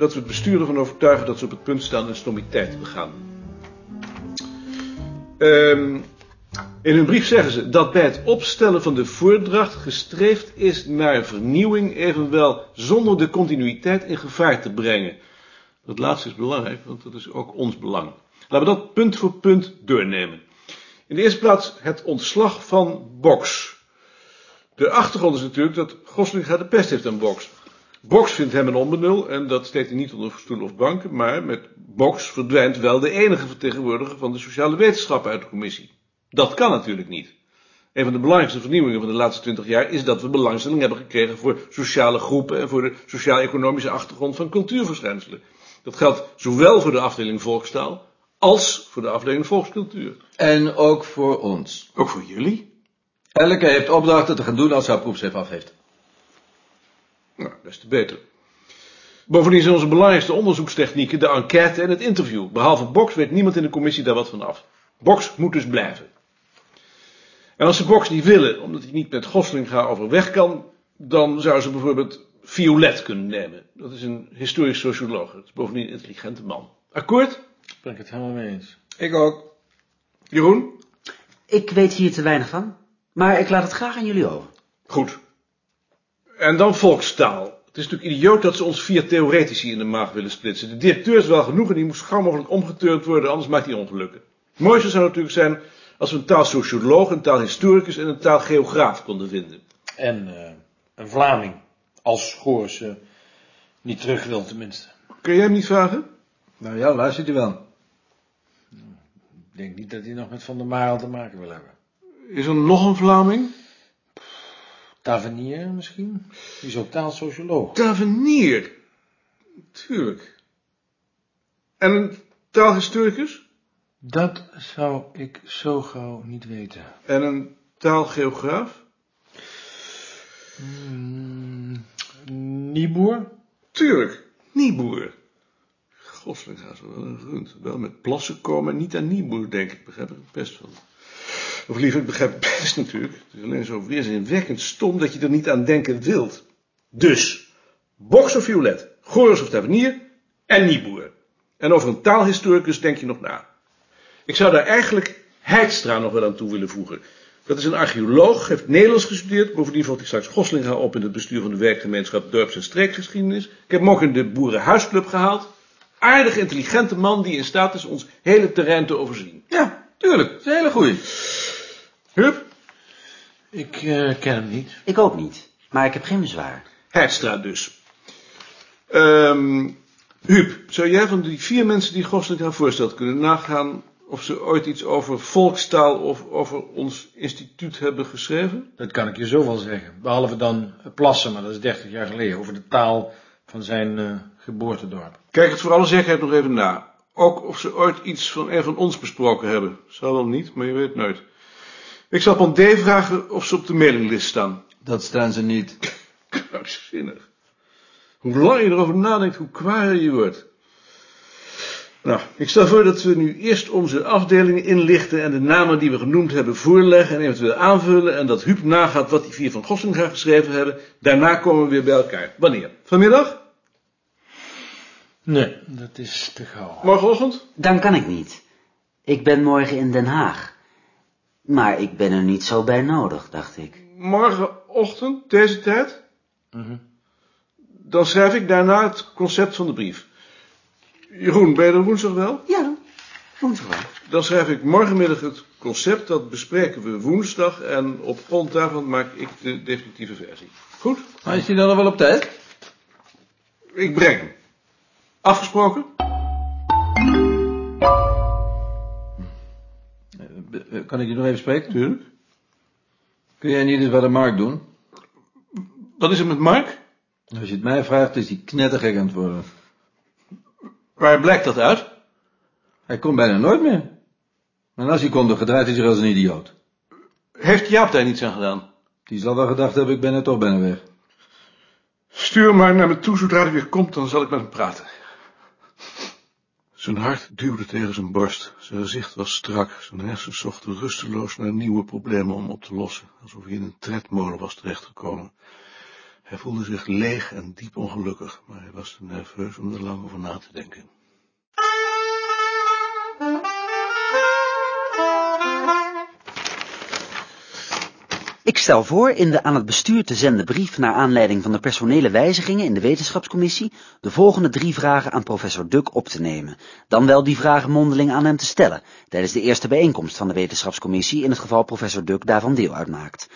dat we het bestuur ervan overtuigen dat ze op het punt staan een stomiteit te begaan. Ehm, in hun brief zeggen ze dat bij het opstellen van de voordracht gestreefd is naar vernieuwing, evenwel zonder de continuïteit in gevaar te brengen. Dat laatste is belangrijk, want dat is ook ons belang. Laten we dat punt voor punt doornemen. In de eerste plaats het ontslag van Box. De achtergrond is natuurlijk dat Goslinga de pest heeft aan Box. Box vindt hem een onbenul en dat steekt hij niet onder stoel of banken, maar met Box verdwijnt wel de enige vertegenwoordiger van de sociale wetenschappen uit de commissie. Dat kan natuurlijk niet. Een van de belangrijkste vernieuwingen van de laatste twintig jaar is dat we belangstelling hebben gekregen voor sociale groepen en voor de sociaal-economische achtergrond van cultuurverschijnselen. Dat geldt zowel voor de afdeling volkstaal als voor de afdeling volkscultuur. En ook voor ons. Ook voor jullie? Elke heeft opdrachten te gaan doen als hij haar proefschrift af heeft. Des te beter. Bovendien zijn onze belangrijkste onderzoekstechnieken de enquête en het interview. Behalve Box weet niemand in de commissie daar wat van af. Box moet dus blijven. En als ze Box niet willen, omdat hij niet met Goslinga overweg kan, dan zou ze bijvoorbeeld Violet kunnen nemen. Dat is een historisch socioloog. Dat is bovendien een intelligente man. Akkoord? Daar ben ik het helemaal mee eens. Ik ook. Jeroen? Ik weet hier te weinig van, maar ik laat het graag aan jullie over. Goed. En dan volkstaal. Het is natuurlijk idioot dat ze ons vier theoretici in de maag willen splitsen. De directeur is wel genoeg en die moet zo gauw mogelijk omgeturnd worden, anders maakt hij ongelukken. Het mooiste zou natuurlijk zijn als we een taalsocioloog, een taalhistoricus en een taalgeograaf konden vinden. En eh, een Vlaming. Als Goors eh, niet terug wil tenminste. Kun jij hem niet vragen? Nou ja, luistert u wel. Ik denk niet dat hij nog met Van der Marel te maken wil hebben. Is er nog een Vlaming? Tavernier misschien? Die is ook taalsocioloog. Tavernier. Tuurlijk. En een taalhistoricus? Dat zou ik zo gauw niet weten. En een taalgeograaf? Hmm, Nieboer? Tuurlijk. Nieboer. Goslinga is wel een rund. Wel met plassen komen, niet aan Nieboer, denk ik. Begrijp ik het best van. Of liever, ik begrijp best natuurlijk. Het is alleen zo weerzinwekkend stom dat je er niet aan denken wilt. Dus, Box of Violet, Goris of Tavernier en Nieboer. En over een taalhistoricus denk je nog na. Ik zou daar eigenlijk Heidstra nog wel aan toe willen voegen. Dat is een archeoloog, heeft Nederlands gestudeerd. Bovendien valt hij straks Goslinga op in het bestuur van de werkgemeenschap Dorps- en Streekgeschiedenis. Ik heb hem ook in de Boerenhuisclub gehaald. Aardig intelligente man die in staat is ons hele terrein te overzien. Ja, tuurlijk. Dat is een hele goeie. Hup, Ik eh, ken hem niet. Ik ook niet, maar ik heb geen bezwaar. Heidstra dus. Ehm Huub, zou jij van die vier mensen die Goslinga voorstelt kunnen nagaan of ze ooit iets over volkstaal of over ons instituut hebben geschreven? Dat kan ik je zo wel zeggen. Behalve dan Plassen, maar dat is 30 jaar geleden. Over de taal van zijn eh, geboortedorp. Kijk het voor alle zekerheid nog even na. Ook of ze ooit iets van een van ons besproken hebben. Zal wel niet, maar je weet nooit. Ik zal Pandé vragen of ze op de mailinglist staan. Dat staan ze niet. Krankzinnig. Hoe langer je erover nadenkt, hoe kwaaier je wordt. Nou, ik stel voor dat we nu eerst onze afdelingen inlichten en de namen die we genoemd hebben voorleggen en eventueel aanvullen en dat Huub nagaat wat die vier van Goslinga geschreven hebben. Daarna komen we weer bij elkaar. Wanneer? Vanmiddag? Nee, dat is te gauw. Morgenochtend? Dan kan ik niet. Ik ben morgen in Den Haag. Maar ik ben er niet zo bij nodig, dacht ik. Morgenochtend, deze tijd? Mhm. Dan schrijf ik daarna het concept van de brief. Jeroen, ben je er woensdag wel? Ja, woensdag wel. Dan schrijf ik morgenmiddag het concept, dat bespreken we woensdag en op grond daarvan maak ik de definitieve versie. Goed? Maar is hij dan nog wel op tijd? Ik breng hem. Afgesproken? Kan ik je nog even spreken? Tuurlijk. Kun jij niet eens bij de markt doen? Wat is er met Mark? Als je het mij vraagt, is hij knettergek aan het worden. Waar blijkt dat uit? Hij komt bijna nooit meer. En als hij komt, dan gedraait hij zich als een idioot. Heeft Jaap daar niets aan gedaan? Die zal wel gedacht hebben, ik ben er toch bijna weg. Stuur maar naar me toe, zodra hij weer komt, dan zal ik met hem praten. Zijn hart duwde tegen zijn borst. Zijn gezicht was strak. Zijn hersens zochten rusteloos naar nieuwe problemen om op te lossen. Alsof hij in een tredmolen was terechtgekomen. Hij voelde zich leeg en diep ongelukkig, maar hij was te nerveus om er lang over na te denken. Stel voor in de aan het bestuur te zenden brief naar aanleiding van de personele wijzigingen in de wetenschapscommissie de volgende drie vragen aan professor Duk op te nemen, dan wel die vragen mondeling aan hem te stellen tijdens de eerste bijeenkomst van de wetenschapscommissie in het geval professor Duk daarvan deel uitmaakt.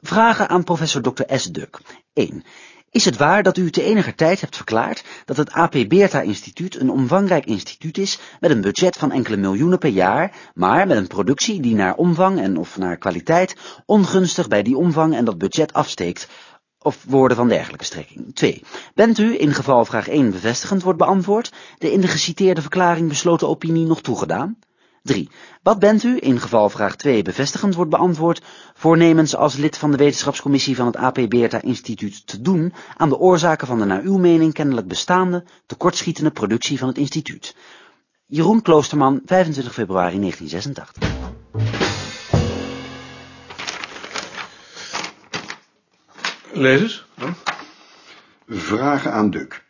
Vragen aan professor Dr. S. Duk. 1. Is het waar dat u te eniger tijd hebt verklaard dat het AP Beerta Instituut een omvangrijk instituut is met een budget van enkele miljoenen per jaar, maar met een productie die naar omvang en of naar kwaliteit ongunstig bij die omvang en dat budget afsteekt, of woorden van dergelijke strekking. 2. Bent u, in geval vraag 1 bevestigend wordt beantwoord, de in de geciteerde verklaring besloten opinie nog toegedaan? 3. Wat bent u, in geval vraag 2 bevestigend wordt beantwoord, voornemens als lid van de wetenschapscommissie van het AP Beerta Instituut te doen aan de oorzaken van de naar uw mening kennelijk bestaande, tekortschietende productie van het instituut? Jeroen Kloosterman, 25 februari 1986. Lees eens. Vragen aan Duk.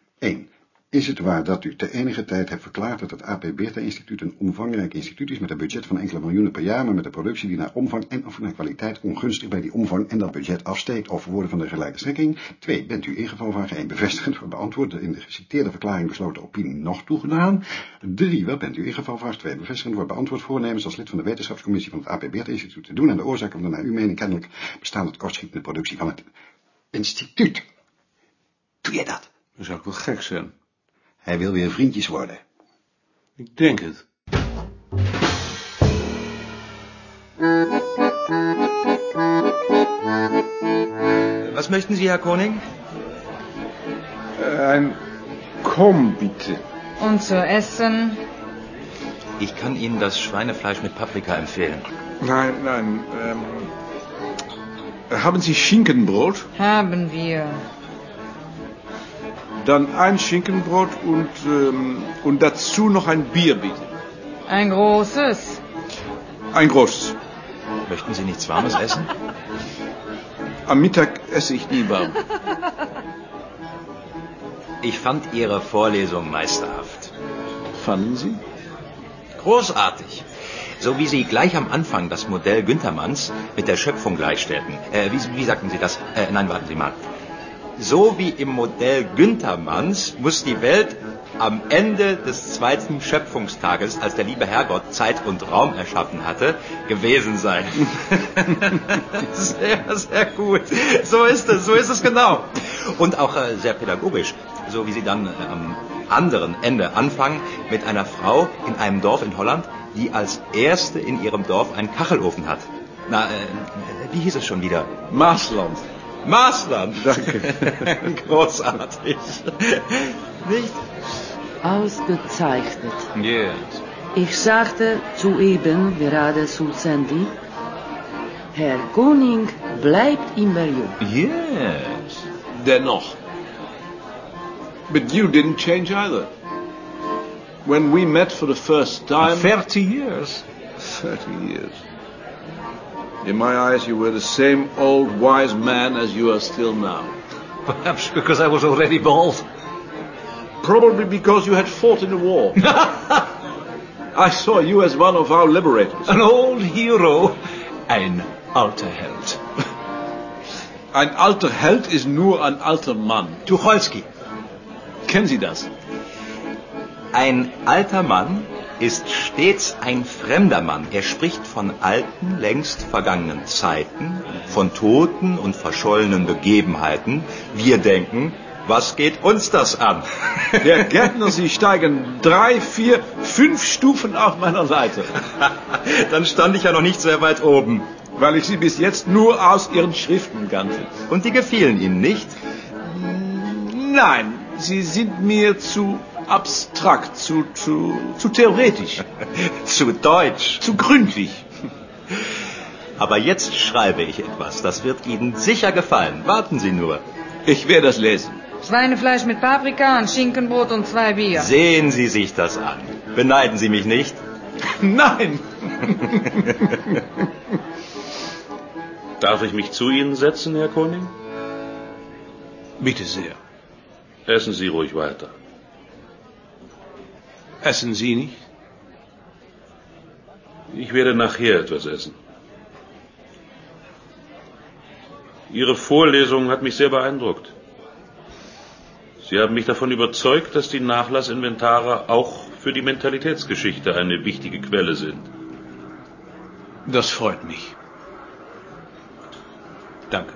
1. Is het waar dat u te enige tijd hebt verklaard dat het AP Beerta Instituut een omvangrijk instituut is met een budget van enkele miljoenen per jaar, maar met een productie die naar omvang en of naar kwaliteit ongunstig bij die omvang en dat budget afsteekt of woorden van de gelijke strekking? 2. Bent u in geval 1 bevestigend voor beantwoord de in de geciteerde verklaring besloten opinie nog toegedaan? 3. Wat bent u in geval vraag 2 bevestigend wordt beantwoord voornemens als lid van de wetenschapscommissie van het AP Beerta Instituut te doen aan de oorzaken van de naar uw mening kennelijk bestaande tekortschietende productie van het instituut? Doe je dat? Dat zou ik wel gek zijn. Hij wil weer vriendjes worden. Ik denk het. Was möchten Sie, Herr Koning? Ein Komm, bitte. Und zu essen? Ich kann Ihnen das Schweinefleisch mit Paprika empfehlen. Nein, nein. Ähm, haben Sie Schinkenbrot? Haben wir. Dann ein Schinkenbrot und, ähm, und dazu noch ein Bier, bitte. Ein großes. Ein großes. Möchten Sie nichts Warmes essen? Am Mittag esse ich nie warm. Ich fand Ihre Vorlesung meisterhaft. Fanden Sie? Großartig. So wie Sie gleich am Anfang das Modell Günthermanns mit der Schöpfung gleichstellten. Äh, wie, wie sagten Sie das? Äh, nein, warten Sie mal. So wie im Modell Günthermanns muss die Welt am Ende des zweiten Schöpfungstages, als der liebe Herrgott Zeit und Raum erschaffen hatte, gewesen sein. sehr, sehr gut. So ist es, so ist es genau. Und auch äh, sehr pädagogisch, so wie Sie dann äh, am anderen Ende anfangen mit einer Frau in einem Dorf in Holland, die als erste in ihrem Dorf einen Kachelofen hat. Na, äh, wie hieß es schon wieder? Maasland. Maasland. Danke. Großartig. Nicht? Ausgezeichnet. Yes. Ich sagte soeben gerade zu Sandy, Herr Koning bleibt immer jung. Yes. Dennoch. But you didn't change either. When we met for the first time... 30 years. 30 years. In my eyes, you were the same old wise man as you are still now. Perhaps because I was already bald. Probably because you had fought in the war. I saw you as one of our liberators. An old hero. Ein alter Held. Ein alter Held ist nur ein alter Mann. Tucholsky. Kennen Sie das? Ein alter Mann ist stets ein fremder Mann. Er spricht von alten, längst vergangenen Zeiten, von toten und verschollenen Begebenheiten. Wir denken, was geht uns das an? Der Gärtner, Sie steigen drei, vier, fünf Stufen auf meiner Leiter. Dann stand ich ja noch nicht sehr weit oben. Weil ich Sie bis jetzt nur aus Ihren Schriften kannte. Und die gefielen Ihnen nicht? Nein, Sie sind mir zu abstrakt, zu, zu, zu theoretisch, Zu deutsch. zu gründlich. Aber jetzt schreibe ich etwas. Das wird Ihnen sicher gefallen. Warten Sie nur. Ich werde das lesen. Schweinefleisch mit Paprika, ein Schinkenbrot und zwei Bier. Sehen Sie sich das an. Beneiden Sie mich nicht. Nein! Darf ich mich zu Ihnen setzen, Herr Koning? Bitte sehr. Essen Sie ruhig weiter. Essen Sie nicht? Ich werde nachher etwas essen. Ihre Vorlesung hat mich sehr beeindruckt. Sie haben mich davon überzeugt, dass die Nachlassinventare auch für die Mentalitätsgeschichte eine wichtige Quelle sind. Das freut mich. Danke.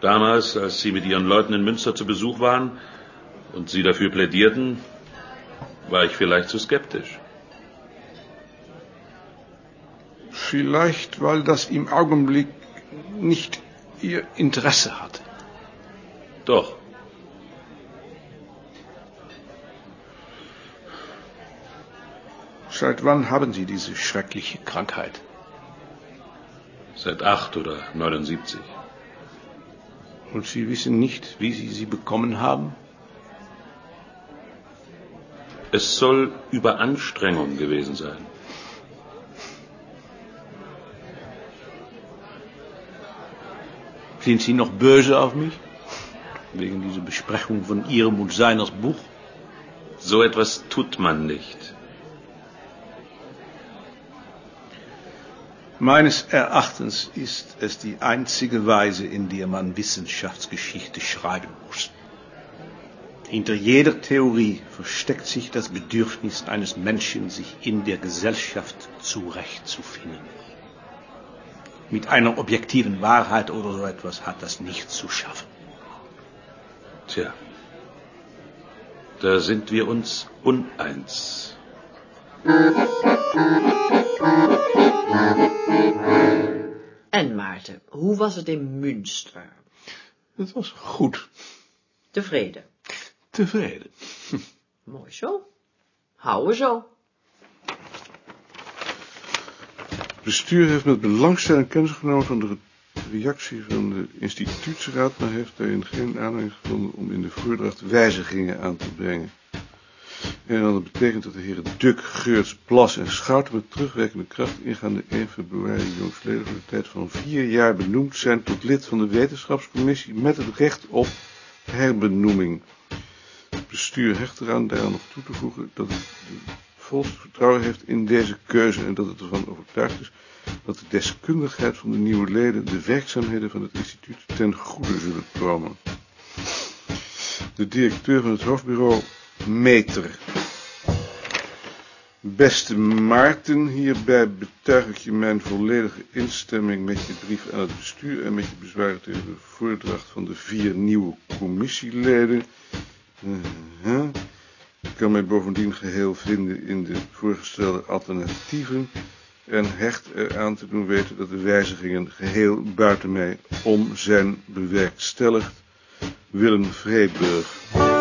Damals, als Sie mit Ihren Leuten in Münster zu Besuch waren und Sie dafür plädierten, war ich vielleicht zu skeptisch. Vielleicht, weil das im Augenblick nicht Ihr Interesse hatte. Doch. Seit wann haben Sie diese schreckliche Krankheit? Seit acht oder 79. Und Sie wissen nicht, wie Sie sie bekommen haben? Es soll Überanstrengung gewesen sein. Sind Sie noch böse auf mich? Wegen dieser Besprechung von Ihrem und seines Buch? So etwas tut man nicht. Meines Erachtens ist es die einzige Weise, in der man Wissenschaftsgeschichte schreiben muss. Hinter jeder Theorie versteckt sich das Bedürfnis eines Menschen, sich in der Gesellschaft zurechtzufinden. Mit einer objektiven Wahrheit oder so etwas hat das nichts zu schaffen. Tja, da sind wir uns uneins. En Maarten, hoe was het in Münster? Het was goed. Tevreden? Tevreden. Mooi zo. Houden zo. Het bestuur heeft met belangstelling kennis genomen van de reactie van de instituutsraad, maar heeft daarin geen aanleiding gevonden om in de voordracht wijzigingen aan te brengen. En dat betekent dat de heren Duk, Geurts, Plas en Schouten met terugwerkende kracht ingaande 1 februari jongsleden voor de tijd van vier jaar benoemd zijn tot lid van de wetenschapscommissie met het recht op herbenoeming. Het bestuur hecht eraan daaraan nog toe te voegen dat het de vertrouwen heeft in deze keuze en dat het ervan overtuigd is dat de deskundigheid van de nieuwe leden de werkzaamheden van het instituut ten goede zullen komen. De directeur van het hoofdbureau Meter. Beste Maarten, hierbij betuig ik je mijn volledige instemming met je brief aan het bestuur en met je bezwaren tegen de voordracht van de vier nieuwe commissieleden. Uh-huh. Ik kan mij bovendien geheel vinden in de voorgestelde alternatieven en hecht eraan te doen weten dat de wijzigingen geheel buiten mij om zijn bewerkstelligd. Willem Vreeburg.